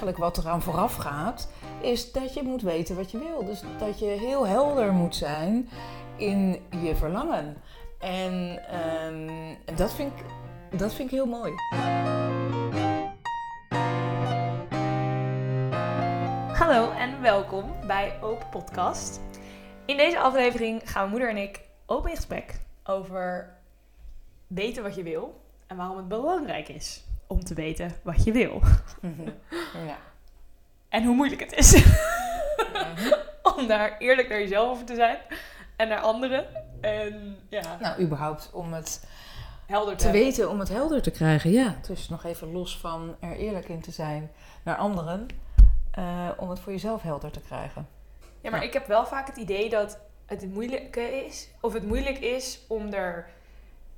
eigenlijk wat eraan vooraf gaat, is dat je moet weten wat je wil. Dus dat je heel helder moet zijn in je verlangen. En ehm, dat, vind ik, dat vind ik heel mooi. Hallo en welkom bij Open Podcast. In deze aflevering gaan moeder en ik open in gesprek over weten wat je wil en waarom het belangrijk is om te weten wat je wil. Ja. En hoe moeilijk het is om daar eerlijk naar jezelf over te zijn en naar anderen. En ja, Nou, überhaupt om het helder te, te weten, om het helder te krijgen. Ja, dus nog even los van er eerlijk in te zijn naar anderen. eh, om het voor jezelf helder te krijgen. Ja, maar Ja. ik heb wel vaak het idee dat het moeilijke is, of het moeilijk is om er,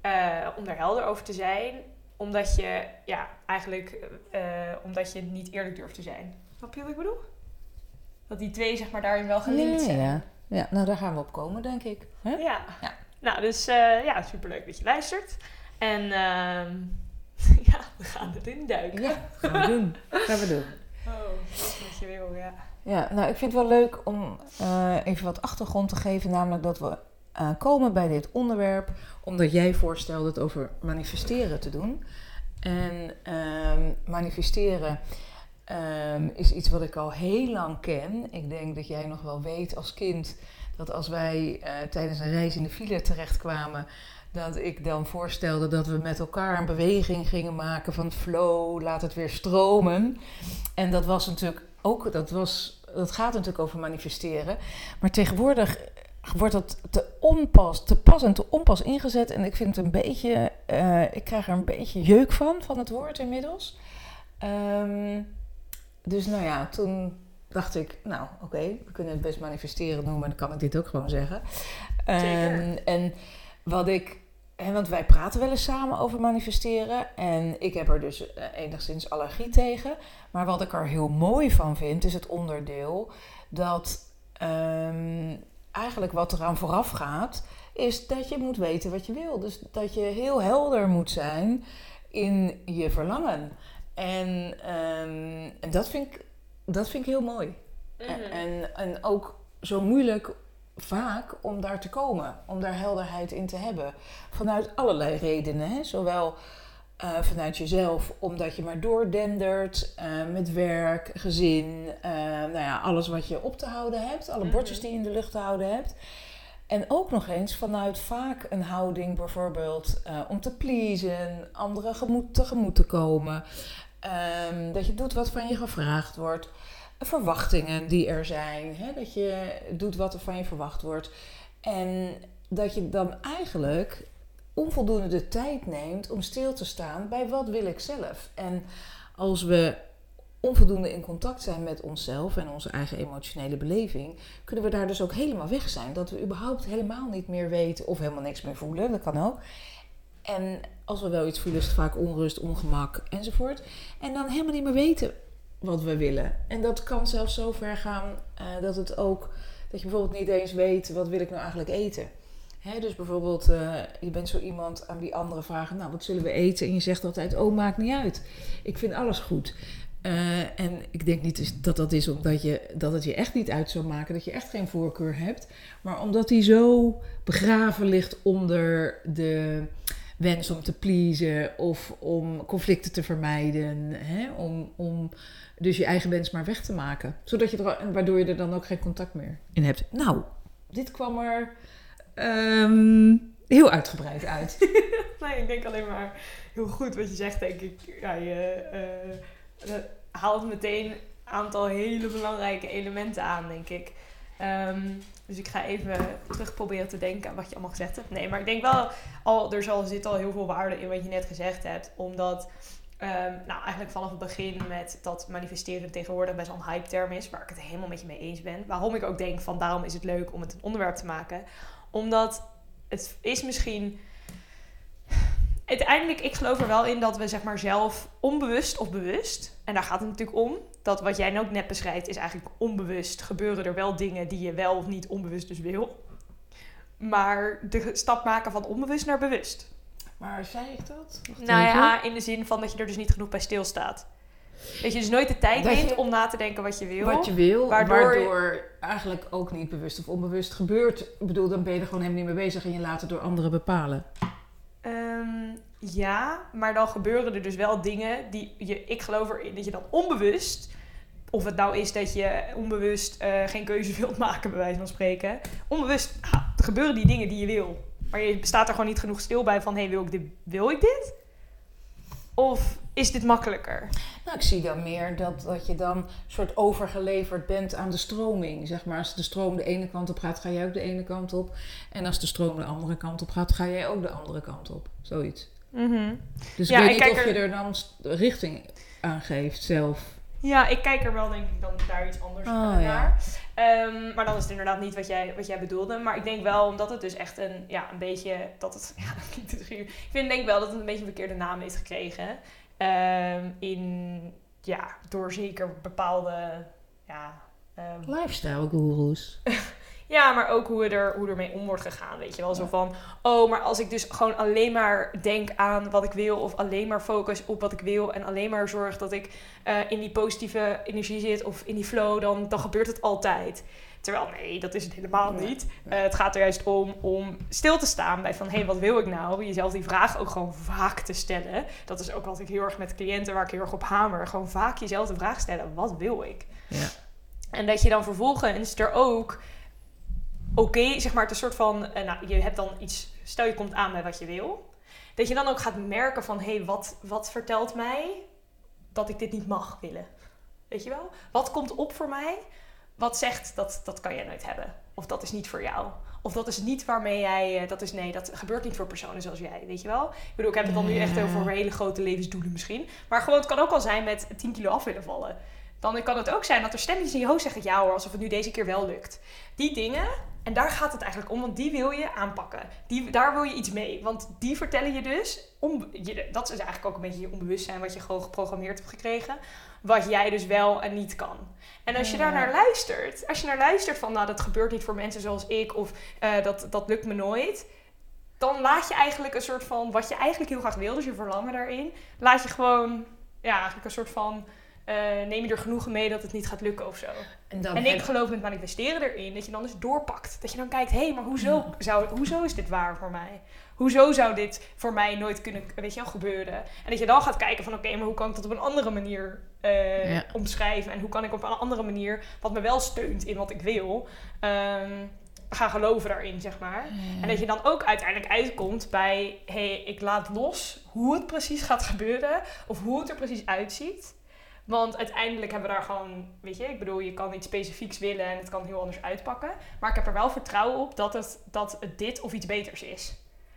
eh, om er helder over te zijn, omdat je, ja, eigenlijk, eh, omdat je niet eerlijk durft te zijn. Snap je wat ik bedoel? Dat die twee, zeg maar, daarin wel gelinkt Ja, zijn. ja. ja, nou daar gaan we op komen, denk ik. Hè? Ja. Ja. Nou, dus eh, ja, superleuk dat je luistert. En ehm, ja, we gaan erin duiken. Ja, gaan we doen. Gaan we doen. Oh, wat je wil, ja. Ja, nou ik vind het wel leuk om eh, even wat achtergrond te geven. Namelijk dat we eh, komen bij dit onderwerp omdat jij voorstelde het over manifesteren te doen. En ehm, manifesteren ehm, is iets wat ik al heel lang ken. Ik denk dat jij nog wel weet als kind dat als wij eh, tijdens een reis in de file terechtkwamen, dat ik dan voorstelde dat we met elkaar een beweging gingen maken van flow, laat het weer stromen. En dat was natuurlijk ook, dat, was, dat gaat natuurlijk over manifesteren. Maar tegenwoordig wordt dat te onpas, te pas en te onpas ingezet. En ik vind het een beetje, eh, ik krijg er een beetje jeuk van, van het woord inmiddels. Ehm, dus nou ja, toen dacht ik, nou oké, we kunnen het best manifesteren noemen, dan kan ik dit ook gewoon zeggen. Ehm, en wat ik, want wij praten wel eens samen over manifesteren en ik heb er dus eh, enigszins allergie tegen. Maar wat ik er heel mooi van vind, is het onderdeel dat ehm, eigenlijk wat eraan vooraf gaat, is dat je moet weten wat je wil. Dus dat je heel helder moet zijn in je verlangen. En, ehm, en dat, vind ik, dat vind ik heel mooi. Mhm. En, en, en ook zo moeilijk vaak om daar te komen, om daar helderheid in te hebben. Vanuit allerlei redenen, hè? zowel eh, vanuit jezelf, omdat je maar doordendert eh, met werk, gezin, eh, nou ja, alles wat je op te houden hebt, alle Mhm. bordjes die je in de lucht te houden hebt. En ook nog eens vanuit vaak een houding bijvoorbeeld om te pleasen, anderen gemoed, tegemoet te komen. Ehm, dat je doet wat van je gevraagd wordt. Verwachtingen die er zijn. Hè? Dat je doet wat er van je verwacht wordt. En dat je dan eigenlijk onvoldoende de tijd neemt om stil te staan bij wat wil ik zelf. En als we onvoldoende in contact zijn met onszelf en onze eigen emotionele beleving, kunnen we daar dus ook helemaal weg zijn. Dat we überhaupt helemaal niet meer weten of helemaal niks meer voelen. Dat kan ook. En als we wel iets voelen, is het vaak onrust, ongemak enzovoort. En dan helemaal niet meer weten wat we willen. En dat kan zelfs zo ver gaan eh, dat het ook dat je bijvoorbeeld niet eens weet wat wil ik nou eigenlijk eten. Dus bijvoorbeeld, eh, je bent zo iemand aan wie anderen vragen, nou wat zullen we eten? En je zegt altijd, oh maakt niet uit. Ik vind alles goed. Eh, en ik denk niet dat dat is omdat je, dat het je echt niet uit zou maken, dat je echt geen voorkeur hebt. Maar omdat die zo begraven ligt onder de wens om te pleasen of om conflicten te vermijden. Om, om dus je eigen wens maar weg te maken. Zodat je er, waardoor je er dan ook geen contact meer in hebt. Nou, dit kwam er ehm, heel uitgebreid uit. Nee, ik denk alleen maar heel goed wat je zegt, denk ik. Ja, je eh, haalt meteen een aantal hele belangrijke elementen aan, denk ik. Ehm, dus ik ga even terug proberen te denken aan wat je allemaal gezegd hebt. Nee, maar ik denk wel, al, er zal, zit al heel veel waarde in wat je net gezegd hebt. Omdat, ehm, nou eigenlijk vanaf het begin met dat manifesteren tegenwoordig best wel een hype term is. Waar ik het helemaal met je mee eens ben. Waarom ik ook denk van daarom is het leuk om het een onderwerp te maken. Omdat het is misschien uiteindelijk, ik geloof er wel in dat we zeg maar zelf onbewust of bewust, en daar gaat het natuurlijk om, dat wat jij ook net beschrijft is eigenlijk onbewust gebeuren er wel dingen die je wel of niet onbewust dus wil. Maar de stap maken van onbewust naar bewust. Maar zei ik dat? Wacht Nou ja, in de zin van dat je er dus niet genoeg bij stilstaat. Dat je dus nooit de tijd Dat je- neemt om na te denken wat je wil. Wat je wil, waardoor- waardoor, eigenlijk ook niet bewust of onbewust gebeurt. Ik bedoel, dan ben je er gewoon helemaal niet mee bezig en je laat het door anderen bepalen. Ehm, ja, maar dan gebeuren er dus wel dingen die je, ik geloof erin dat je dan onbewust, of het nou is dat je onbewust eh, geen keuze wilt maken, bij wijze van spreken, onbewust gebeuren die dingen die je wil. Maar je staat er gewoon niet genoeg stil bij van, hé, hey, wil, ik dit, wil ik dit? Of is dit makkelijker? Nou, ik zie dan meer dat, dat je dan soort overgeleverd bent aan de stroming. Zeg maar, als de stroom de ene kant op gaat, ga jij ook de ene kant op. En als de stroom de andere kant op gaat, ga jij ook de andere kant op. Zoiets. Dus Ja, ik ik weet niet kijk of er- je er dan richting aan geeft zelf. Ja, ik kijk er wel denk ik dan daar iets anders Oh, naar. ja. Ehm, maar dan is het inderdaad niet wat jij, wat jij bedoelde. Maar ik denk wel, omdat het dus echt een, ja, een beetje, dat het, ja, dus. Ik vind denk wel dat het een beetje een verkeerde naam heeft gekregen. Ehm, in, ja, door zeker bepaalde, ja... ehm, Lifestyle gurus. ja, maar ook hoe, er, hoe ermee om wordt gegaan. Weet je wel, zo van... Oh, maar als ik dus gewoon alleen maar denk aan wat ik wil... of alleen maar focus op wat ik wil... en alleen maar zorg dat ik eh, in die positieve energie zit... of in die flow, dan, dan gebeurt het altijd. Terwijl, nee, dat is het helemaal niet. Eh, het gaat er juist om om stil te staan bij van... hé, hey, wat wil ik nou? Jezelf die vraag ook gewoon vaak te stellen. Dat is ook wat ik heel erg met cliënten... waar ik heel erg op hamer. Gewoon vaak jezelf de vraag stellen. Wat wil ik? Ja. En dat je dan vervolgens er ook oké, zeg maar, het is een soort van, eh, nou, je hebt dan iets, stel je komt aan bij wat je wil, dat je dan ook gaat merken van, hé, hey, wat, wat vertelt mij dat ik dit niet mag willen? Weet je wel? Wat komt op voor mij? Wat zegt dat dat kan jij nooit hebben? Of dat is niet voor jou? Of dat is niet waarmee jij, eh, dat is nee, dat gebeurt niet voor personen zoals jij, weet je wel? Ik bedoel, ik heb het dan nu echt over hele grote levensdoelen misschien. Maar gewoon, het kan ook al zijn met 10 kilo af willen vallen. Dan kan het ook zijn dat er stemmetjes in je hoofd zeggen, ja hoor, alsof het nu deze keer wel lukt. Die dingen, en daar gaat het eigenlijk om, want die wil je aanpakken. Die, daar wil je iets mee, want die vertellen je dus, om, je, dat is eigenlijk ook een beetje je onbewustzijn wat je gewoon geprogrammeerd hebt gekregen, wat jij dus wel en niet kan. En als je daar naar luistert, als je naar luistert van, nou dat gebeurt niet voor mensen zoals ik, of eh, dat, dat lukt me nooit, dan laat je eigenlijk een soort van, wat je eigenlijk heel graag wil, dus je verlangen daarin, laat je gewoon, ja, eigenlijk een soort van, eh, neem je er genoegen mee dat het niet gaat lukken of zo. En, dan En heb- ik geloof met manifesteren erin dat je dan dus doorpakt. Dat je dan kijkt, hé, hey, maar hoezo, zou, hoezo is dit waar voor mij? Hoezo zou dit voor mij nooit kunnen weet je wel, gebeuren? En dat je dan gaat kijken van, oké, maar hoe kan ik dat op een andere manier eh, Ja. omschrijven? En hoe kan ik op een andere manier, wat me wel steunt in wat ik wil, ehm, gaan geloven daarin, zeg maar. En dat je dan ook uiteindelijk uitkomt bij, hé, hey, ik laat los hoe het precies gaat gebeuren. Of hoe het er precies uitziet. Want uiteindelijk hebben we daar gewoon, weet je, ik bedoel, je kan iets specifieks willen en het kan heel anders uitpakken. Maar ik heb er wel vertrouwen op dat het, dat het dit of iets beters is.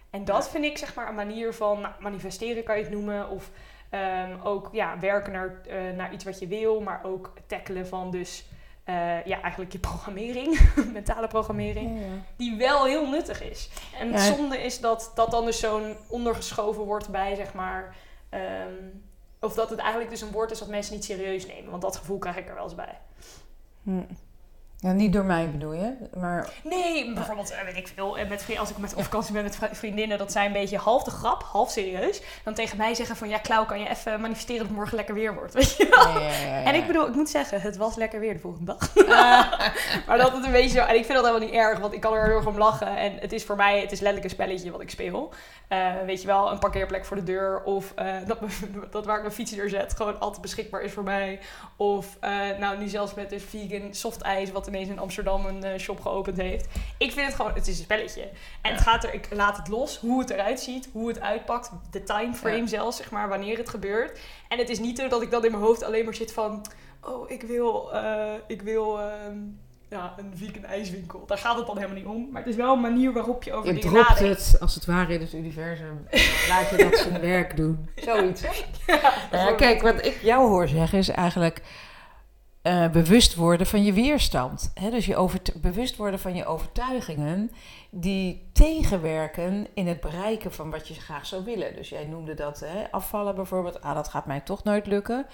En dat vind ik zeg maar een manier van nou, manifesteren kan je het noemen. Of ehm, ook ja, werken naar, eh, naar iets wat je wil, maar ook tackelen van dus eh, ja, eigenlijk je programmering, mentale programmering Ja. die wel heel nuttig is. En het Ja. zonde is dat dat dan dus zo'n ondergeschoven wordt bij, zeg maar... ehm, of dat het eigenlijk dus een woord is dat mensen niet serieus nemen. Want dat gevoel krijg ik er wel eens bij. Hm. Ja, niet door mij bedoel je, maar Nee, bijvoorbeeld, eh, weet ik veel, eh, met als ik met, op vakantie ben met vri- vriendinnen, dat zij een beetje half de grap, half serieus, dan tegen mij zeggen van, ja, Klauw, kan je even manifesteren dat het morgen lekker weer wordt, weet je wel? Ja, ja, ja, ja. En ik bedoel, ik moet zeggen, het was lekker weer de volgende dag. maar dat het een beetje zo... En ik vind dat helemaal niet erg, want ik kan er heel erg om lachen. En het is voor mij, het is letterlijk een spelletje wat ik speel. Eh, weet je wel, een parkeerplek voor de deur. Of eh, dat, dat waar ik mijn fiets neerzet gewoon altijd beschikbaar is voor mij. Of eh, nou, nu zelfs met dus vegan soft ijs, wat ineens in Amsterdam een eh, shop geopend heeft. Ik vind het gewoon, het is een spelletje. En het gaat er, ik laat het los, hoe het eruit ziet, hoe het uitpakt. De timeframe Ja. zelfs, zeg maar, wanneer het gebeurt. En het is niet zo dat ik dan in mijn hoofd alleen maar zit van... Oh, ik wil, eh, ik wil ehm, ja, een vegan ijswinkel. Daar gaat het dan helemaal niet om. Maar het is wel een manier waarop je over Je dingen dropt nadenkt. het als het ware in het universum. Laat je dat zijn werk doen. Zoiets. Ja, kijk, wat ik jou hoor zeggen is eigenlijk eh, bewust worden van je weerstand. Dus je bewust worden van je overtuigingen die tegenwerken in het bereiken van wat je graag zou willen. Dus jij noemde dat afvallen bijvoorbeeld. Ah, dat gaat mij toch nooit lukken.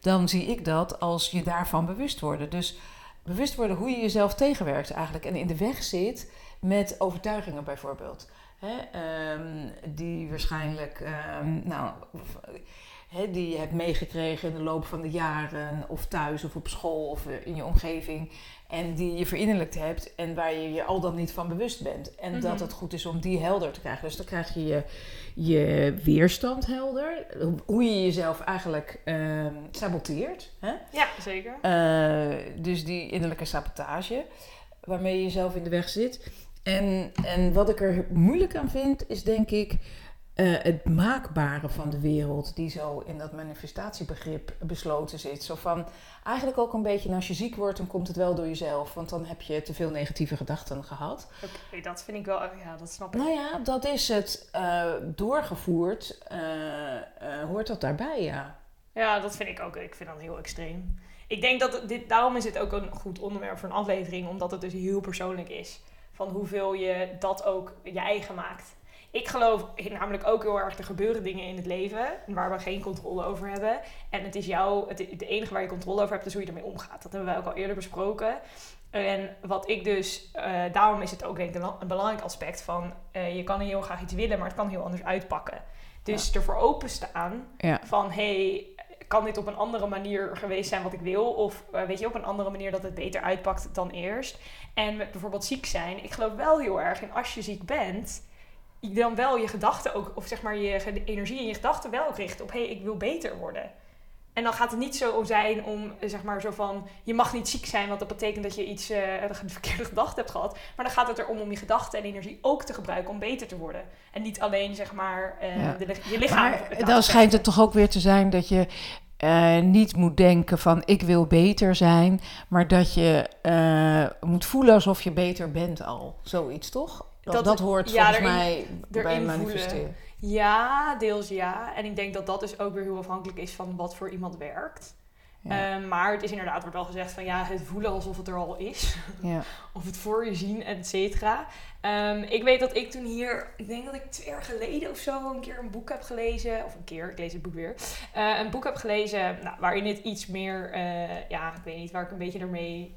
Dan zie ik dat als je daarvan bewust worden. Dus bewust worden hoe je jezelf tegenwerkt eigenlijk en in de weg zit met overtuigingen bijvoorbeeld. Ehm, die waarschijnlijk, ehm, nou, hè, die je hebt meegekregen in de loop van de jaren, of thuis of op school of eh, in je omgeving, en die je verinnerlijkt hebt en waar je je al dan niet van bewust bent. En dat Mhm. het goed is om die helder te krijgen. Dus dan krijg je je, je weerstand helder, hoe je jezelf eigenlijk ehm, saboteert. Hè? Ja, zeker. Eh, dus die innerlijke sabotage waarmee je jezelf in de weg zit. En, en wat ik er moeilijk aan vind, is denk ik eh, het maakbare van de wereld, die zo in dat manifestatiebegrip besloten zit. Zo van eigenlijk ook een beetje, en als je ziek wordt, dan komt het wel door jezelf, want dan heb je te veel negatieve gedachten gehad. Oké, dat vind ik wel, ja, dat snap ik. Nou ja, dat is het eh, doorgevoerd, eh, hoort dat daarbij, ja. Ja, dat vind ik ook. Ik vind dat heel extreem. Ik denk dat dit, daarom is het ook een goed onderwerp voor een aflevering, omdat het dus heel persoonlijk is. Van hoeveel je dat ook je eigen maakt. Ik geloof namelijk ook heel erg, er gebeuren dingen in het leven waar we geen controle over hebben. En het is jou, het, het enige waar je controle over hebt, is hoe je ermee omgaat. Dat hebben wij ook al eerder besproken. En wat ik dus, eh, daarom is het ook denk ik een, belangrijk aspect van, eh, je kan heel graag iets willen, maar het kan heel anders uitpakken. Dus ervoor openstaan Ja. van hey, kan dit op een andere manier geweest zijn wat ik wil? Of eh, weet je, op een andere manier dat het beter uitpakt dan eerst. En met bijvoorbeeld ziek zijn. Ik geloof wel heel erg in als je ziek bent, dan wel je gedachten ook, of zeg maar je energie en je gedachten wel richten op hey, ik wil beter worden. En dan gaat het niet zo zijn om, eh, zeg maar, zo van... je mag niet ziek zijn, want dat betekent dat je iets... eh, een verkeerde gedachte hebt gehad. Maar dan gaat het erom om je gedachten en energie ook te gebruiken om beter te worden. En niet alleen, zeg maar, eh, Ja. de, je lichaam... Maar dan schijnt het toch ook weer te zijn dat je niet moet denken van ik wil beter zijn, maar dat je moet voelen alsof je beter bent al. Zoiets toch? Dat, Dat- dat hoort ja, volgens erin- mij bij manifesteren. Ja, deels ja. En ik denk dat dat dus ook weer heel afhankelijk is van wat voor iemand werkt. Ja. Ehm, maar het is inderdaad, wordt wel gezegd van ja, het voelen alsof het er al is. ja. of het voor je zien, et cetera. Ehm, ik weet dat ik toen hier, ik denk dat ik twee jaar geleden of zo een keer een boek heb gelezen. Of een keer, ik lees het boek weer. Eh, een boek heb gelezen nou, waarin het iets meer, eh, ja, ik weet niet, waar ik een beetje ermee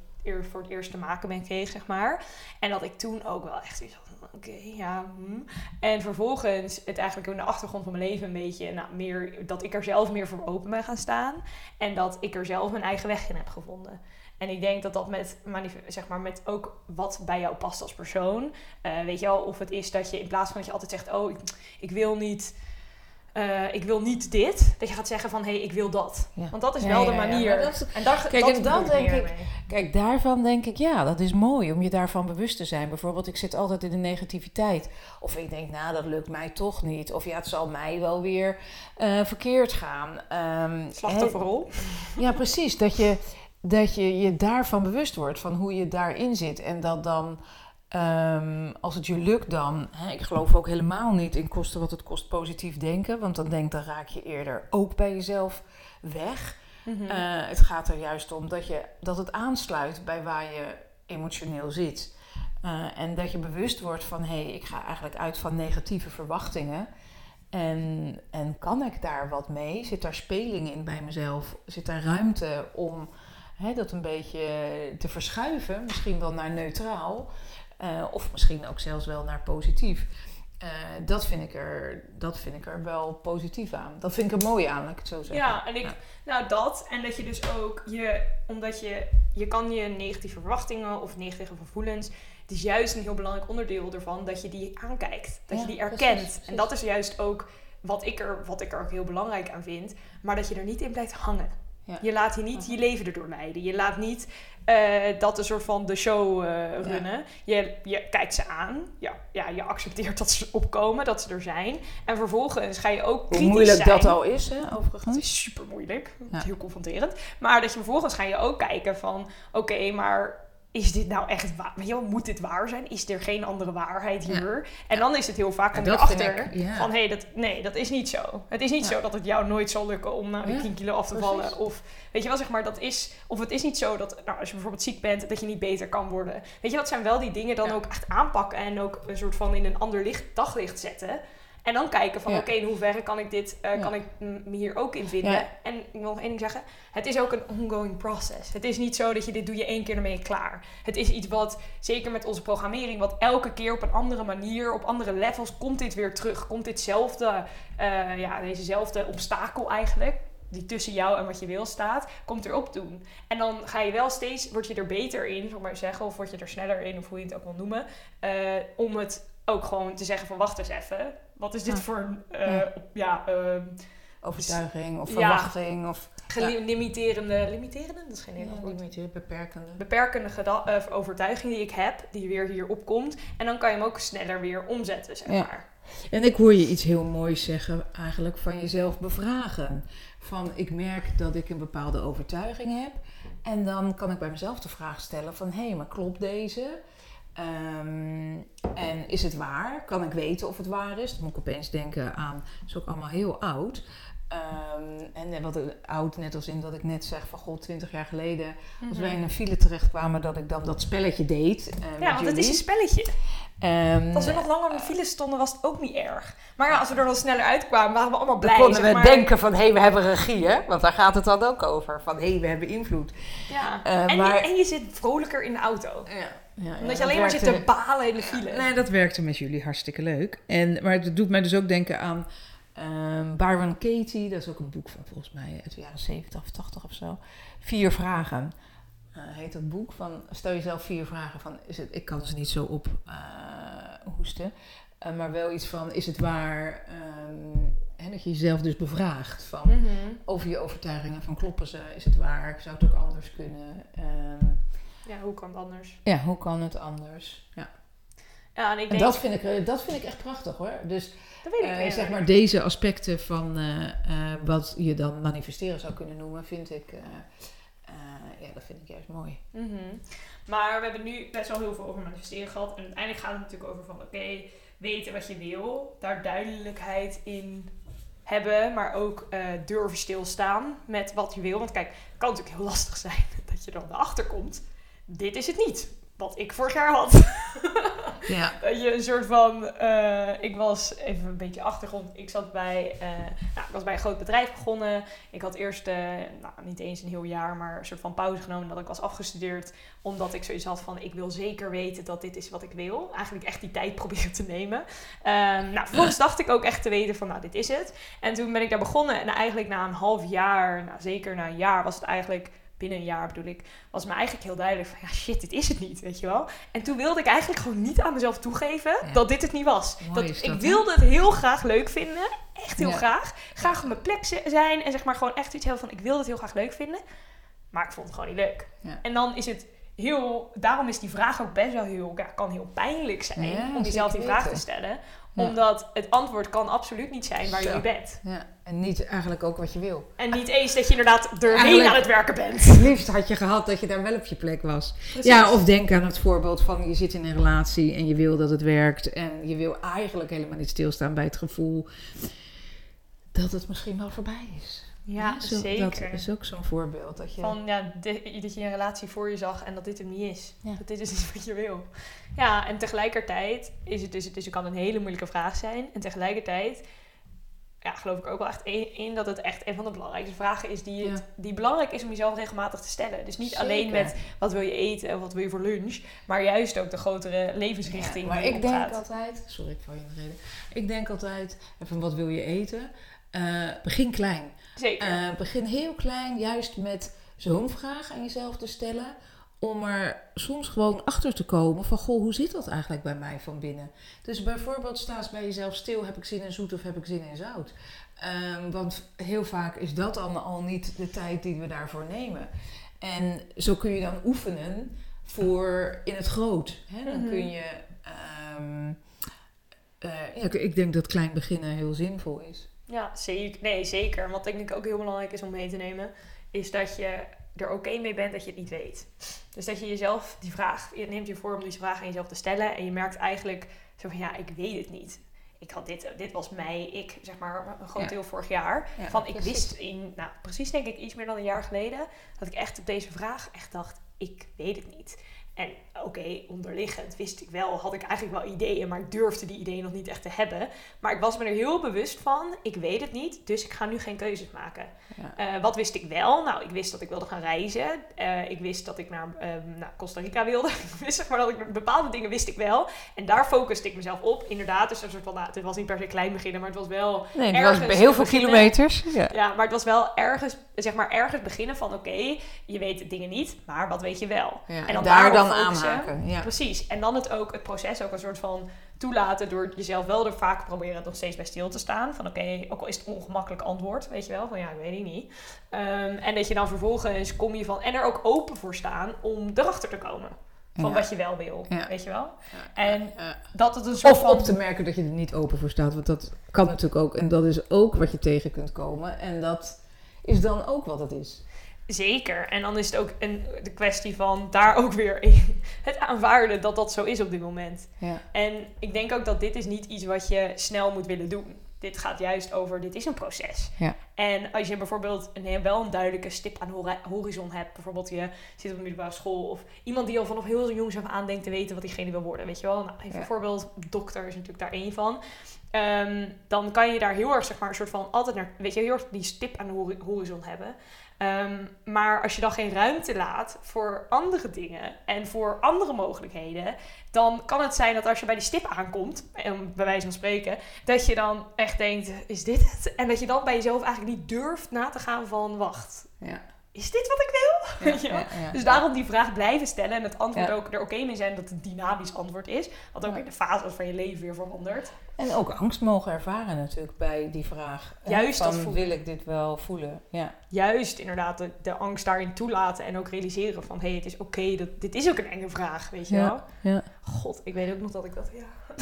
voor het eerst te maken ben kreeg, zeg maar. En dat ik toen ook wel echt iets had oké, ja. hm. En vervolgens het eigenlijk in de achtergrond van mijn leven een beetje, nou, meer, dat ik er zelf meer voor open ben gaan staan. En dat ik er zelf mijn eigen weg in heb gevonden. En ik denk dat dat met, zeg maar, met ook wat bij jou past als persoon. eh, weet je wel, of het is dat je in plaats van dat je altijd zegt: Oh, ik wil niet. Eh, ik wil niet dit. Dat je gaat zeggen van hé, hey, ik wil dat. Ja. Want dat is Ja, wel ja, de manier. dat- en daar, Kijk, dat en dan denk ik- mee. Kijk, daarvan denk ik, ja, dat is mooi om je daarvan bewust te zijn. Bijvoorbeeld, ik zit altijd in de negativiteit. Of ik denk, nou, dat lukt mij toch niet. Of ja, het zal mij wel weer eh, verkeerd gaan. Ehm, Slachtofferrol. Ja, precies. Dat je, dat je je daarvan bewust wordt, van hoe je daarin zit. En dat dan, ehm, als het je lukt dan... Hè, ik geloof ook helemaal niet in kosten wat het kost positief denken. Want dan denk dan raak je eerder ook bij jezelf weg. Mhm. Eh, het gaat er juist om dat, je, dat het aansluit bij waar je emotioneel zit. Eh, en dat je bewust wordt van hé, hey, ik ga eigenlijk uit van negatieve verwachtingen. En, en kan ik daar wat mee? Zit daar speling in bij mezelf? Zit daar ruimte om hè, dat een beetje te verschuiven? Misschien wel naar neutraal. Eh, of misschien ook zelfs wel naar positief. Eh, dat, vind ik er, dat vind ik er wel positief aan. Dat vind ik er mooi aan, laat ik het zo zeggen. Ja, en ik, Ja. nou dat. En dat je dus ook je, omdat je, je kan je negatieve verwachtingen of negatieve gevoelens. Het is juist een heel belangrijk onderdeel ervan dat je die aankijkt. Dat Ja, je die erkent. precies, precies. En dat is juist ook wat ik, er, wat ik er ook heel belangrijk aan vind. Maar dat je er niet in blijft hangen. Ja. Je laat je niet je leven erdoor leiden. Je laat niet eh, dat een soort van de show eh, runnen. Je, je kijkt ze aan. Ja, ja, je accepteert dat ze opkomen, dat ze er zijn. En vervolgens ga je ook Hoe kritisch moeilijk zijn. dat al is, hè, Het overigens. is super moeilijk. Ja. Heel confronterend. Maar dat je vervolgens ga je ook kijken van... Oké, maar is dit nou echt waar? Weet je wel, moet dit waar zijn? Is er geen andere waarheid Ja. hier? En dan is het heel vaak En kom je dat vind achter ik, ja. van... Hé, dat, nee, dat is niet zo. Het is niet zo dat het jou nooit zal lukken om nou, die Ja, 10 kilo af te precies. vallen. Of weet je wel, zeg maar, dat is... Of het is niet zo dat nou, als je bijvoorbeeld ziek bent... dat je niet beter kan worden. Weet je, dat zijn wel die dingen dan ook echt aanpakken... en ook een soort van in een ander licht, daglicht zetten... En dan kijken van, Ja. oké, in hoeverre kan ik dit, eh, Ja. kan ik me hier ook in vinden? Ja. En ik wil nog één ding zeggen. Het is ook een ongoing process. Het is niet zo dat je dit doe je één keer en dan ben je klaar. Het is iets wat, zeker met onze programmering, wat elke keer op een andere manier, op andere levels, komt dit weer terug. Komt ditzelfde, eh, ja, dezezelfde obstakel eigenlijk, die tussen jou en wat je wil staat, komt erop doen. En dan ga je wel steeds, word je er beter in, zal ik maar zeggen, of word je er sneller in, of hoe je het ook wil noemen, eh, om het ook gewoon te zeggen van wacht eens even. Wat is dit Ja. voor een, eh, Ja. ehm, Overtuiging of Ja. verwachting of limiterende, limiterende? Dat is geen Nederlands woord. meer beperkende. beperkende eh, overtuiging die ik heb, die weer hier opkomt. En dan kan je hem ook sneller weer omzetten, zeg maar. En ik hoor je iets heel moois zeggen, eigenlijk van jezelf bevragen. Van ik merk dat ik een bepaalde overtuiging heb. En dan kan ik bij mezelf de vraag stellen van hé, maar klopt deze? Ehm, en is het waar? Kan ik weten of het waar is? Dan moet ik opeens denken aan, het is ook allemaal heel oud. Ehm, en eh, wat oud, net als in dat ik net zeg van god, 20 jaar geleden, als wij in een file terechtkwamen, dat ik dan dat spelletje deed. eh, Ja, want het is een spelletje. Ehm, Als we nog langer in de file stonden, was het ook niet erg. Maar ja, als we er dan sneller uitkwamen, waren we allemaal Dan blij. konden zeg we maar. denken van, hé, hey, we hebben regie, hè? Want daar gaat het dan ook over. Van, hé, hey, we hebben invloed. Ja. Eh, en, maar- en je zit vrolijker in de auto. Ja. Ja, Omdat je alleen maar zit te balen in de file. Nee, dat werkte met jullie hartstikke leuk. En, maar het doet mij dus ook denken aan ehm Byron Katie. Dat is ook een boek van volgens mij uit de jaren 70 of 80 of zo. Vier vragen. eh, heet dat boek van stel jezelf vier vragen van is het ik kan ze niet zo op eh, hoesten Eh, maar wel iets van is het waar hè, dat je jezelf dus bevraagt van Mhm. over je overtuigingen van kloppen ze, is het waar, zou het ook anders kunnen. Ehm, Ja, hoe kan het anders? ja, hoe kan het anders? Ja. Ja, en ik En denk... dat vind, ik, eh, dat vind ik echt prachtig hoor. Dus dat weet ik eh, zeg maar deze aspecten van eh, wat je dan manifesteren zou kunnen noemen, vind ik, ja, dat vind ik juist mooi. Mhm. Maar we hebben nu best wel heel veel over manifesteren gehad. En uiteindelijk gaat het natuurlijk over van oké, weten wat je wil. Daar duidelijkheid in hebben. Maar ook durven stilstaan met wat je wil. Want kijk, het kan natuurlijk heel lastig zijn dat je dan erachter komt. Dit is het niet. Wat ik vorig jaar had. Ja. Dat je een soort van. eh, ik was even een beetje achtergrond. Ik zat bij. eh, nou, ik was bij een groot bedrijf begonnen. Ik had eerst. eh, nou, niet eens een heel jaar, maar een soort van pauze genomen. Dat ik was afgestudeerd. Omdat ik zoiets had van. Ik wil zeker weten dat dit is wat ik wil. Eigenlijk echt die tijd proberen te nemen. Ehm, nou, vervolgens dacht ik ook echt te weten van. Nou, dit is het. En toen ben ik daar begonnen. En eigenlijk na een half jaar. Nou, zeker na een jaar was het eigenlijk. Binnen een jaar bedoel ik, was me eigenlijk heel duidelijk van ja shit, dit is het niet, weet je wel. En toen wilde ik eigenlijk gewoon niet aan mezelf toegeven Ja. dat dit het niet was. Mooi dat, ik wilde het heel graag leuk vinden, echt heel Ja. graag. Graag op mijn plek zi- zijn en zeg maar gewoon echt iets heel van ik wilde het heel graag leuk vinden, maar ik vond het gewoon niet leuk. Ja. En dan is het heel, daarom is die vraag ook best wel heel, ja, kan heel pijnlijk zijn om jezelf die vraag te stellen, Ja. omdat het antwoord kan absoluut niet zijn waar je Zo. nu bent. ja. En niet eigenlijk ook wat je wil. En niet eens dat je inderdaad erheen Eigenlijk- aan het werken bent. Het liefst had je gehad dat je daar wel op je plek was. Precies. Ja, of denk aan het voorbeeld van je zit in een relatie en je wil dat het werkt. En je wil eigenlijk helemaal niet stilstaan bij het gevoel dat het misschien wel voorbij is. Ja, zo- zeker. Dat is ook zo'n voorbeeld. Dat je, Van ja, dat je een relatie voor je zag en dat dit hem niet is. Ja. Dat dit is niet wat je wil. Ja, en tegelijkertijd is het dus, het is, het kan een hele moeilijke vraag zijn. En tegelijkertijd ja, geloof ik ook wel echt in, dat het echt een van de belangrijkste vragen is die, het, die belangrijk is om jezelf regelmatig te stellen. Dus niet alleen met wat wil je eten en wat wil je voor lunch, maar juist ook de grotere levensrichting. Ja, maar ik denk altijd, sorry ik val je in de reden. Ik denk altijd, van wat wil je eten? Eh, begin klein. Zeker. Eh, begin heel klein, juist met zo'n vraag aan jezelf te stellen. Om er soms gewoon achter te komen van, goh, hoe zit dat eigenlijk bij mij van binnen? Dus bijvoorbeeld sta eens bij jezelf stil, heb ik zin in zoet of heb ik zin in zout? Ehm, want heel vaak is dat dan al niet de tijd die we daarvoor nemen. En zo kun je dan oefenen voor in het groot. Hè? Dan Mhm. kun je... ehm, eh, ja, ik denk dat klein beginnen heel zinvol is. Ja, zeker. Nee, zeker. Wat denk ik ook heel belangrijk is om mee te nemen, is dat je er oké mee bent dat je het niet weet. Dus dat je jezelf die vraag, je neemt je voor om die vraag aan jezelf te stellen en je merkt eigenlijk zo van ja, ik weet het niet. Ik had dit, dit was mij, ik zeg maar een groot Ja. deel vorig jaar. Ja, van ik precies. wist in, nou precies denk ik iets meer dan een jaar geleden, dat ik echt op deze vraag echt dacht, ik weet het niet. En oké, onderliggend wist ik wel, had ik eigenlijk wel ideeën, maar ik durfde die ideeën nog niet echt te hebben. Maar ik was me er heel bewust van, ik weet het niet, dus ik ga nu geen keuzes maken. Ja. Eh, wat wist ik wel? Nou, ik wist dat ik wilde gaan reizen. Eh, ik wist dat ik naar, ehm, naar Costa Rica wilde. ik wist zeg maar dat ik bepaalde dingen wist ik wel. En daar focuste ik mezelf op. Inderdaad, dus een soort van, nou, het was niet per se klein beginnen, maar het was wel Nee, het ergens was heel veel beginnen. kilometers. Ja. ja, maar het was wel ergens, zeg maar, ergens beginnen van oké, je weet dingen niet, maar wat weet je wel? Ja, En en dan daar daarop focussen. aanhaken. Ja. Precies. En dan het ook, het proces ook een soort van toelaten door jezelf wel er vaak proberen nog steeds bij stil te staan. Van oké, ook al is het een ongemakkelijk antwoord, weet je wel, van ja, ik weet het niet. Ehm, en dat je dan vervolgens kom je van, en er ook open voor staan om erachter te komen. Van Ja. wat je wel wil, Ja. weet je wel. Ja. En dat het een soort Of van... op te merken dat je er niet open voor staat. Want dat kan natuurlijk ook. En dat is ook wat je tegen kunt komen. En dat is dan ook wat het is. Zeker. En dan is het ook een, de kwestie van daar ook weer in- het aanvaarden dat dat zo is op dit moment. Ja. En ik denk ook dat dit is niet iets wat je snel moet willen doen. Dit gaat juist over, dit is een proces. Ja. En als je bijvoorbeeld een, wel een duidelijke stip aan hori- horizon hebt. Bijvoorbeeld je zit op een middelbare school. Of iemand die al vanaf heel jongs af aan denkt te weten wat diegene wil worden. Weet je wel? Nou, even Ja. een voorbeeld. Dokter is natuurlijk daar één van. Ehm, dan kan je daar heel erg, zeg maar, een soort van altijd naar, weet je, heel erg die stip aan de hori- horizon hebben. Ehm, maar als je dan geen ruimte laat voor andere dingen en voor andere mogelijkheden, dan kan het zijn dat als je bij die stip aankomt, bij wijze van spreken, dat je dan echt denkt, is dit het? En dat je dan bij jezelf eigenlijk niet durft na te gaan van, wacht, Ja. Is dit wat ik wil? Ja, ja. Dus daarom die vraag blijven stellen en het antwoord ook er oké mee zijn dat het een dynamisch antwoord is. Wat ook in de fase van je leven weer verandert. En ook angst mogen ervaren natuurlijk bij die vraag. Juist dat voelen. wil ik dit wel voelen? Ja. Juist inderdaad de, de angst daarin toelaten en ook realiseren van hé, hey, het is oké, dat dit is ook een enge vraag, weet je wel? Ja. God, ik weet ook nog dat ik dat, ja,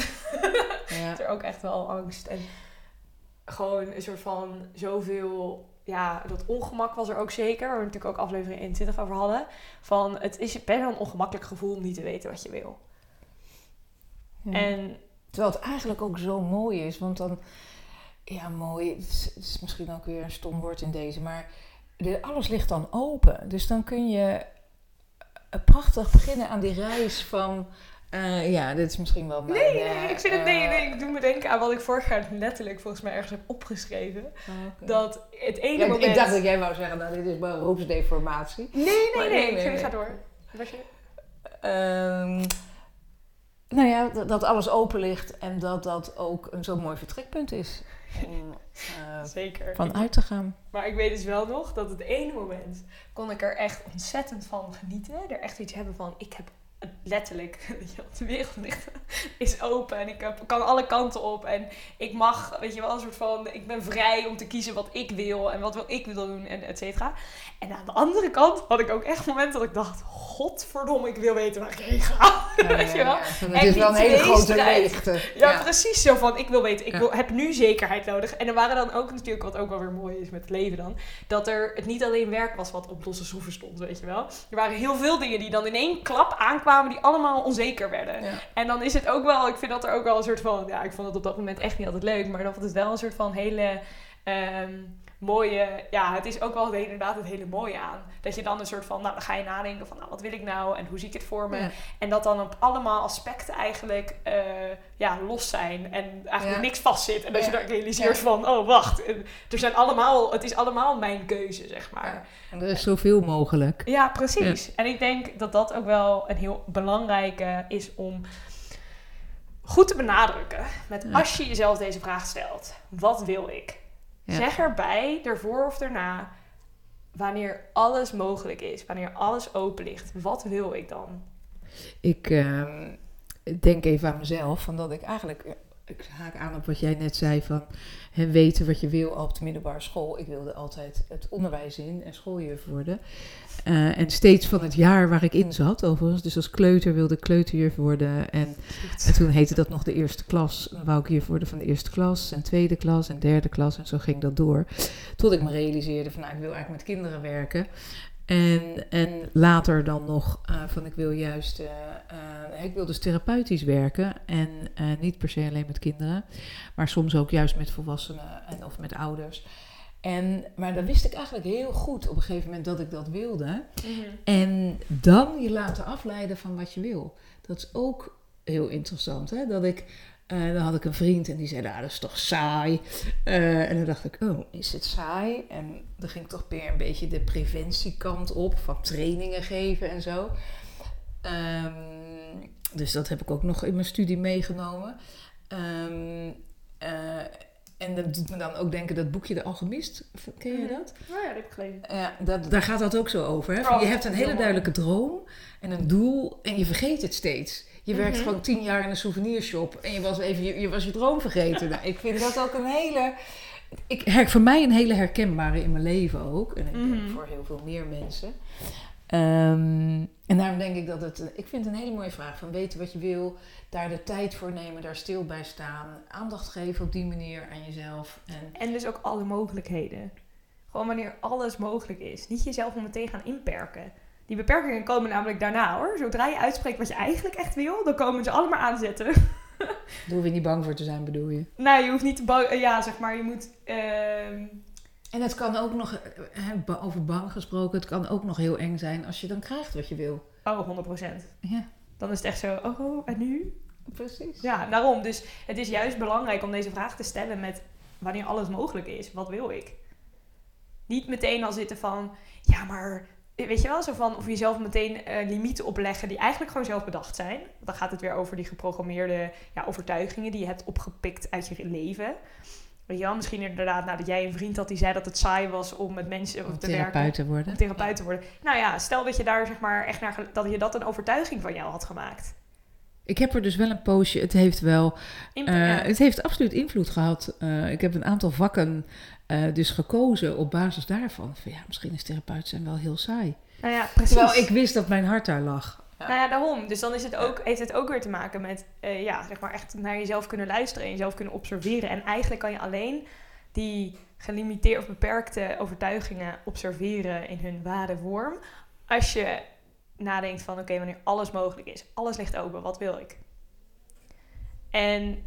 ja. is er ook echt wel angst en gewoon een soort van zoveel, ja, dat ongemak was er ook zeker, waar we natuurlijk ook aflevering 21 over hadden, van het is best wel een ongemakkelijk gevoel om niet te weten wat je wil. Ja. En Terwijl het eigenlijk ook zo mooi is, want dan, ja, mooi, het is, het is misschien ook weer een stom woord in deze, maar de, alles ligt dan open. Dus dan kun je eh, prachtig beginnen aan die reis van, eh, ja, dit is misschien wel mijn... Nee, nee, eh, ik vind het, nee, eh, nee, ik doe me denken aan wat ik vorig jaar letterlijk volgens mij ergens heb opgeschreven. oh. Dat het ene Ja, moment... Ik dacht dat jij wou zeggen, nou, dit is beroepsdeformatie. Nee, nee, Maar nee, nee, nee, nee. ga door. Was je... Ehm, nou ja, dat, dat alles open ligt en dat dat ook een zo'n mooi vertrekpunt is om eh, Zeker. van uit te gaan. Maar ik weet dus wel nog dat het ene moment kon ik er echt ontzettend van genieten. Er echt iets hebben van, ik heb letterlijk, weet je wel, de wereld ligt, is open en ik heb, kan alle kanten op. En ik mag, weet je wel, een soort van, ik ben vrij om te kiezen wat ik wil en wat wil ik wil doen en et cetera. En aan de andere kant had ik ook echt momenten dat ik dacht, godverdomme, ik wil weten waar ik heen ga. Weet je wel? Het En is wel een hele grote leegte. Ja, precies zo van, ik wil weten, ik Ja. wil, heb nu zekerheid nodig. En er waren dan ook natuurlijk, wat ook wel weer mooi is met het leven dan, dat er het niet alleen werk was wat op losse schroeven stond, weet je wel. Er waren heel veel dingen die dan in één klap aankwamen, die allemaal onzeker werden. Ja. En dan is het ook wel, ik vind dat er ook wel een soort van, ja, ik vond het op dat moment echt niet altijd leuk, maar dan vond het wel een soort van hele ehm, mooie, ja, het is ook wel inderdaad het hele mooie aan. Dat je dan een soort van, nou, dan ga je nadenken van, nou, wat wil ik nou en hoe zie ik het voor me? Ja. En dat dan op allemaal aspecten eigenlijk eh, ja, los zijn en eigenlijk Ja. niks vastzit. En dat je dan realiseert van, oh wacht, eh, er zijn allemaal, het is allemaal mijn keuze, zeg maar. En er is zoveel mogelijk. Ja, precies. En ik denk dat dat ook wel een heel belangrijke is om goed te benadrukken. Met als je jezelf deze vraag stelt, wat wil ik? Ja. Zeg erbij, ervoor of erna, wanneer alles mogelijk is, wanneer alles open ligt, wat wil ik dan? Ik ehm, denk even aan mezelf, van dat ik eigenlijk, ik haak aan op wat jij net zei van hè, weten wat je wil op de middelbare school. Ik wilde altijd het onderwijs in en schooljuf worden. Eh, en steeds van het jaar waar ik in zat, overigens. Dus als kleuter wilde ik kleuterjuf worden. En, en toen heette dat nog de eerste klas. Dan wou ik juf worden van de eerste klas en tweede klas en derde klas. En zo ging dat door. Tot ik me realiseerde van nou, ik wil eigenlijk met kinderen werken. En, en later dan nog eh, van ik wil juist, eh, eh, ik wil dus therapeutisch werken en niet per se alleen met kinderen, maar soms ook juist met volwassenen en of met ouders. En, maar dan wist ik eigenlijk heel goed op een gegeven moment dat ik dat wilde. Mhm. En dan je laten afleiden van wat je wil. Dat is ook heel interessant. Hè? Dat ik, eh, dan had ik een vriend en die zei, nou dat is toch saai. Eh, en dan dacht ik, oh, is het saai? En dan ging ik toch weer een beetje de preventiekant op. Van trainingen geven en zo. Ehm, dus dat heb ik ook nog in mijn studie meegenomen. Ehm, eh, en dat doet me dan ook denken, dat boekje De Alchemist, ken je Mhm. dat? Nou ja, dat heb ik gelezen. Ja, dat, daar gaat dat ook zo over. Hè? Van, Oh, je hebt een hele duidelijke droom en een doel en je vergeet het steeds. Je werkt Mhm. gewoon tien jaar in een souvenirshop en je was even je, je, was je droom vergeten. Nou, ik vind dat ook een hele... Ik, her- voor mij een hele herkenbare in mijn leven ook. En ik denk Mhm. voor heel veel meer mensen. Ehm, en daarom denk ik dat het... Ik vind het een hele mooie vraag. Van weten wat je wil, daar de tijd voor nemen, daar stil bij staan. Aandacht geven op die manier aan jezelf. En En dus ook alle mogelijkheden. Gewoon wanneer alles mogelijk is. Niet jezelf om meteen gaan inperken. Die beperkingen komen namelijk daarna hoor. Zodra je uitspreekt wat je eigenlijk echt wil, dan komen ze allemaal aanzetten. daar hoef je niet bang voor te zijn, bedoel je? nou, je hoeft niet te bang... eh, Ja, zeg maar, je moet... ehm, En het kan ook nog, eh, hè, over bang gesproken, het kan ook nog heel eng zijn als je dan krijgt wat je wil. oh, 100%. Ja, Dan is het echt zo, oh, en nu? precies. Ja, daarom. Dus het is juist belangrijk om deze vraag te stellen met wanneer alles mogelijk is. Wat wil ik? Niet meteen al zitten van, ja, maar weet je wel, zo van of jezelf meteen eh, limieten opleggen die eigenlijk gewoon zelf bedacht zijn. Dan gaat het weer over die geprogrammeerde ja, overtuigingen die je hebt opgepikt uit je leven. Weet je wel, misschien inderdaad nadat jij een vriend had die zei dat het saai was om met mensen Om te werken. therapeut te worden. Om therapeut te worden. Nou ja, stel dat je daar zeg maar echt naar, dat je dat een overtuiging van jou had gemaakt. Ik heb er dus wel een poosje, het heeft wel, eh, het heeft absoluut invloed gehad. Eh, ik heb een aantal vakken eh, dus gekozen op basis daarvan. Van ja, misschien is therapeut zijn wel heel saai. nou ja, precies. Terwijl ik wist dat mijn hart daar lag. Ja. Nou ja, daarom. Dus dan is het ook, heeft het ook weer te maken met eh, ja, zeg maar echt naar jezelf kunnen luisteren en jezelf kunnen observeren. En eigenlijk kan je alleen die gelimiteerde of beperkte overtuigingen observeren in hun ware vorm. Als je nadenkt van oké, wanneer alles mogelijk is. Alles ligt open, wat wil ik? En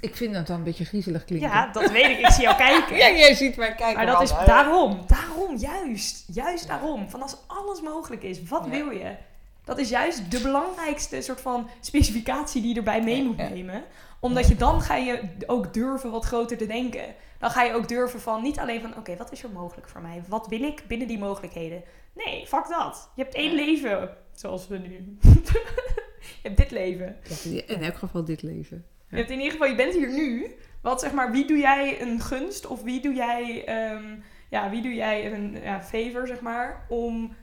Ik vind dat dan een beetje griezelig klinken. ja, dat weet ik. Ik zie jou kijken. Ja, jij ziet mij kijken. Maar dat is daarom, daarom, juist, juist daarom. Van als alles mogelijk is, wat Ja. wil je? Dat is juist de belangrijkste soort van specificatie die je erbij mee moet nemen. Omdat je dan ga je ook durven wat groter te denken. Dan ga je ook durven van, niet alleen van, oké, wat is er mogelijk voor mij? Wat wil ik binnen die mogelijkheden? Nee, fuck dat. Je hebt één Ja. leven, zoals we nu. je hebt dit leven. In elk geval dit leven. Je hebt in ieder geval, je bent hier nu. Wat zeg maar, wie doe jij een gunst of wie doe jij, ehm, ja, wie doe jij een ja, favor, zeg maar, om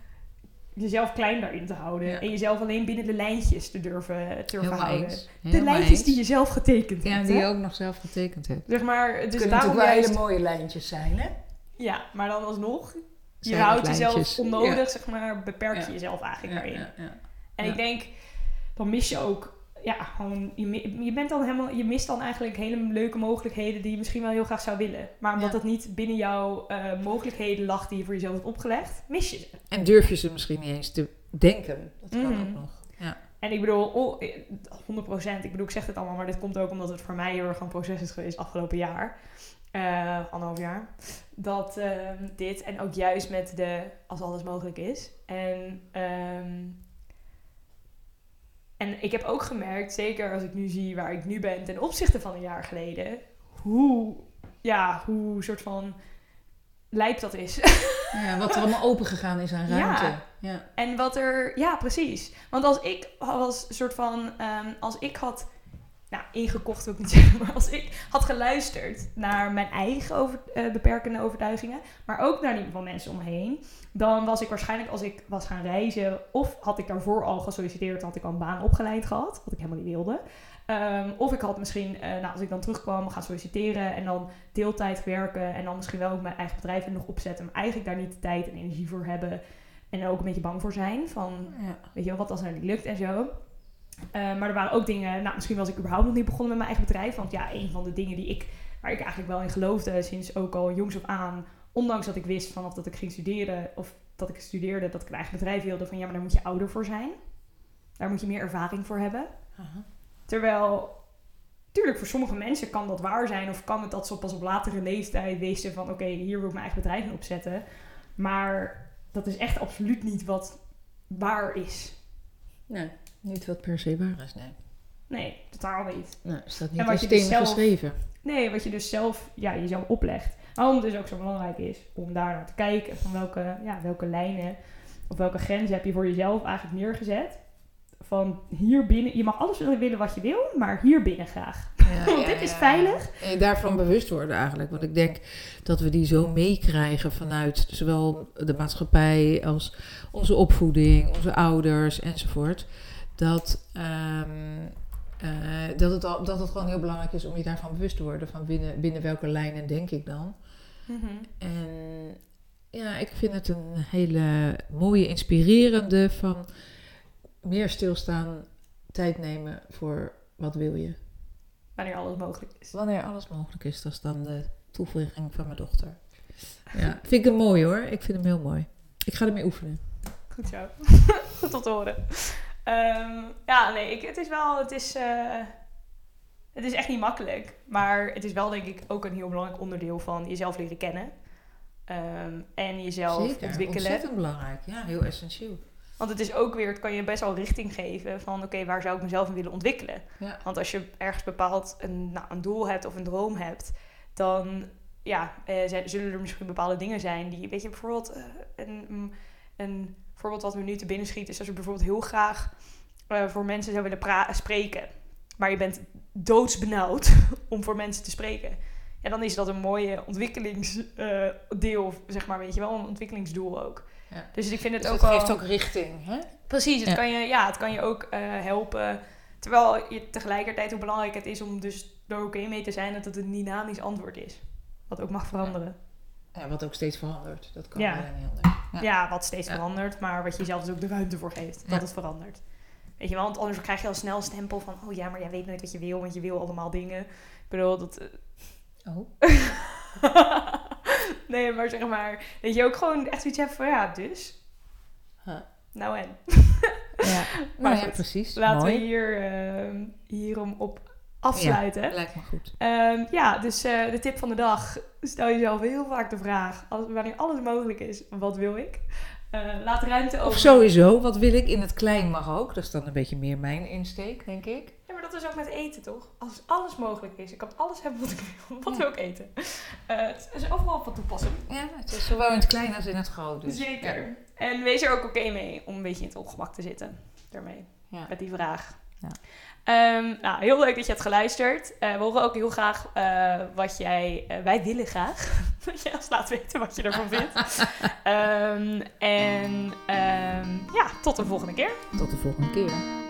jezelf klein daarin te houden. Ja. En jezelf alleen binnen de lijntjes te durven, te durven houden. eens. De lijntjes eens. die je zelf getekend Ja, hebt. die hè? je ook nog zelf getekend hebt. Zeg maar, Het dus kunnen daarom natuurlijk wel juist, hele mooie lijntjes zijn, hè? Ja, maar dan alsnog, je houdt jezelf onnodig, Ja. zeg maar, beperk je Ja. jezelf eigenlijk Ja, daarin. ja, ja. En Ja. ik denk, dan mis je ook, ja, gewoon, je, je bent dan helemaal, je mist dan eigenlijk hele leuke mogelijkheden die je misschien wel heel graag zou willen. Maar omdat Ja. het niet binnen jouw eh, mogelijkheden lag die je voor jezelf hebt opgelegd, mis je ze. En durf je ze misschien niet eens te denken. Dat kan Mhm. ook nog. Ja. En ik bedoel, oh, eh, 100%, ik bedoel, ik zeg het allemaal, maar dit komt ook omdat het voor mij heel erg een proces is geweest afgelopen jaar. Eh anderhalf jaar. Dat ehm, dit en ook juist met de als alles mogelijk is. En, ehm, en ik heb ook gemerkt, zeker als ik nu zie waar ik nu ben ten opzichte van een jaar geleden, hoe, ja, hoe soort van lijp dat is. Ja, wat er allemaal open gegaan is aan ruimte. Ja. En wat er, ja, precies. Want als ik was soort van, ehm, als ik had, nou, ingekocht wil ik niet zeggen, maar als ik had geluisterd naar mijn eigen over, eh, beperkende overtuigingen, maar ook naar die van mensen om me heen, dan was ik waarschijnlijk als ik was gaan reizen, of had ik daarvoor al gesolliciteerd, had ik al een baan opgeleid gehad, wat ik helemaal niet wilde. Ehm, of ik had misschien, eh, nou, als ik dan terugkwam, gaan solliciteren en dan deeltijd werken en dan misschien wel ook mijn eigen bedrijf nog opzetten, maar eigenlijk daar niet de tijd en energie voor hebben. En er ook een beetje bang voor zijn. Van, Ja. weet je wel, wat als het nou niet lukt en zo. Eh, maar er waren ook dingen, nou misschien was ik überhaupt nog niet begonnen met mijn eigen bedrijf. Want ja, een van de dingen die ik, waar ik eigenlijk wel in geloofde sinds ook al jongs af aan. Ondanks dat ik wist vanaf dat ik ging studeren, of dat ik studeerde, dat ik een eigen bedrijf wilde. Van ja, maar daar moet je ouder voor zijn. Daar moet je meer ervaring voor hebben. Terwijl tuurlijk, voor sommige mensen kan dat waar zijn. Of kan het dat ze pas op latere leeftijd weten van... Oké, hier wil ik mijn eigen bedrijf in opzetten. Maar dat is echt absoluut niet wat waar is. Nee, niet wat per se waar is, nee. Nee, totaal niet. Nou, staat niet En in wat je dus zelf- geschreven. Nee, wat je dus zelf ja, jezelf oplegt. Waarom het dus ook zo belangrijk is om daar naar te kijken. Van welke, ja, welke lijnen of welke grenzen heb je voor jezelf eigenlijk neergezet. Van hier binnen, je mag alles willen wat je wil, maar hier binnen graag. Ja, Want dit is veilig. En daarvan bewust worden eigenlijk. Want ik denk dat we die zo meekrijgen vanuit zowel de maatschappij als onze opvoeding, onze ouders enzovoort. Dat, ehm, eh, dat, het al, dat het gewoon heel belangrijk is om je daarvan bewust te worden. Van binnen, binnen welke lijnen denk ik dan. En ja, ik vind het een hele mooie, inspirerende van meer stilstaan, tijd nemen voor wat wil je. Wanneer alles mogelijk is. Wanneer alles mogelijk is, dat is dan de toevoeging van mijn dochter. Ja, vind ik hem mooi hoor. Ik vind hem heel mooi. Ik ga ermee oefenen. Goed zo. Goed om te horen. Ehm, ja, nee, ik, het is wel, het is, eh, het is echt niet makkelijk. Maar het is wel denk ik ook een heel belangrijk onderdeel van jezelf leren kennen. Ehm, en jezelf Zeker, ontwikkelen. ontzettend belangrijk. Ja, heel essentieel. Want het is ook weer, het kan je best wel richting geven van oké, waar zou ik mezelf in willen ontwikkelen? Ja. Want als je ergens bepaald een, nou, een doel hebt of een droom hebt, dan ja, eh, zullen er misschien bepaalde dingen zijn die, weet je, bijvoorbeeld eh, een, mm, een voorbeeld wat me nu te binnen schiet, is als je bijvoorbeeld heel graag eh, voor mensen zou willen pra- spreken, maar je bent doodsbenauwd om voor mensen te spreken. Ja, dan is dat een mooie ontwikkelingsdeel, zeg maar, weet je wel, een ontwikkelingsdoel ook. Ja. Dus ik vind het Dus ook het geeft ook richting. Hè? Precies, het, Ja. kan je, ja, het kan je ook eh, helpen. Terwijl je tegelijkertijd hoe belangrijk het is om dus er oké mee te zijn dat het een dynamisch antwoord is. Wat ook mag veranderen. Ja, wat ook steeds verandert. Dat kan Ja. niet anders. Ja, Ja. wat steeds verandert, maar wat je zelf dus ook de ruimte voor geeft. Dat het verandert. Weet je wel, want anders krijg je al snel een stempel van... Oh ja, maar jij weet nooit wat je wil, want je wil allemaal dingen. Ik bedoel, dat... eh, Oh. nee, maar zeg maar... Dat je ook gewoon echt zoiets hebt van... Ja, dus... Huh. Nou en? Ja, Maar nou ja, precies. Laten Mooi. we hier, eh, hierom op afsluiten. Lijkt me goed. Ehm, ja, dus eh, de tip van de dag. Stel jezelf heel vaak de vraag, als, wanneer alles mogelijk is, wat wil ik? Eh, laat ruimte over. Of sowieso, wat wil ik? In het klein mag ook. Dat is dan een beetje meer mijn insteek, denk ik. Ja, maar dat is ook met eten, toch? Als alles mogelijk is. Ik kan alles hebben wat ik wil. Wat Ja. wil ik eten? Eh, het is overal van toepassing. Ja, het is zowel in het klein als in het groot. Dus, Zeker. Ja. En wees er ook oké mee om een beetje in het ongemak te zitten. Daarmee. Ja. Met die vraag. Ja. Ehm, nou, heel leuk dat je hebt geluisterd. Eh, we horen ook heel graag eh, wat jij... eh, wij willen graag dat je ons laat weten wat je ervan vindt. Ehm, en ehm, ja, tot de volgende keer. Tot de volgende keer.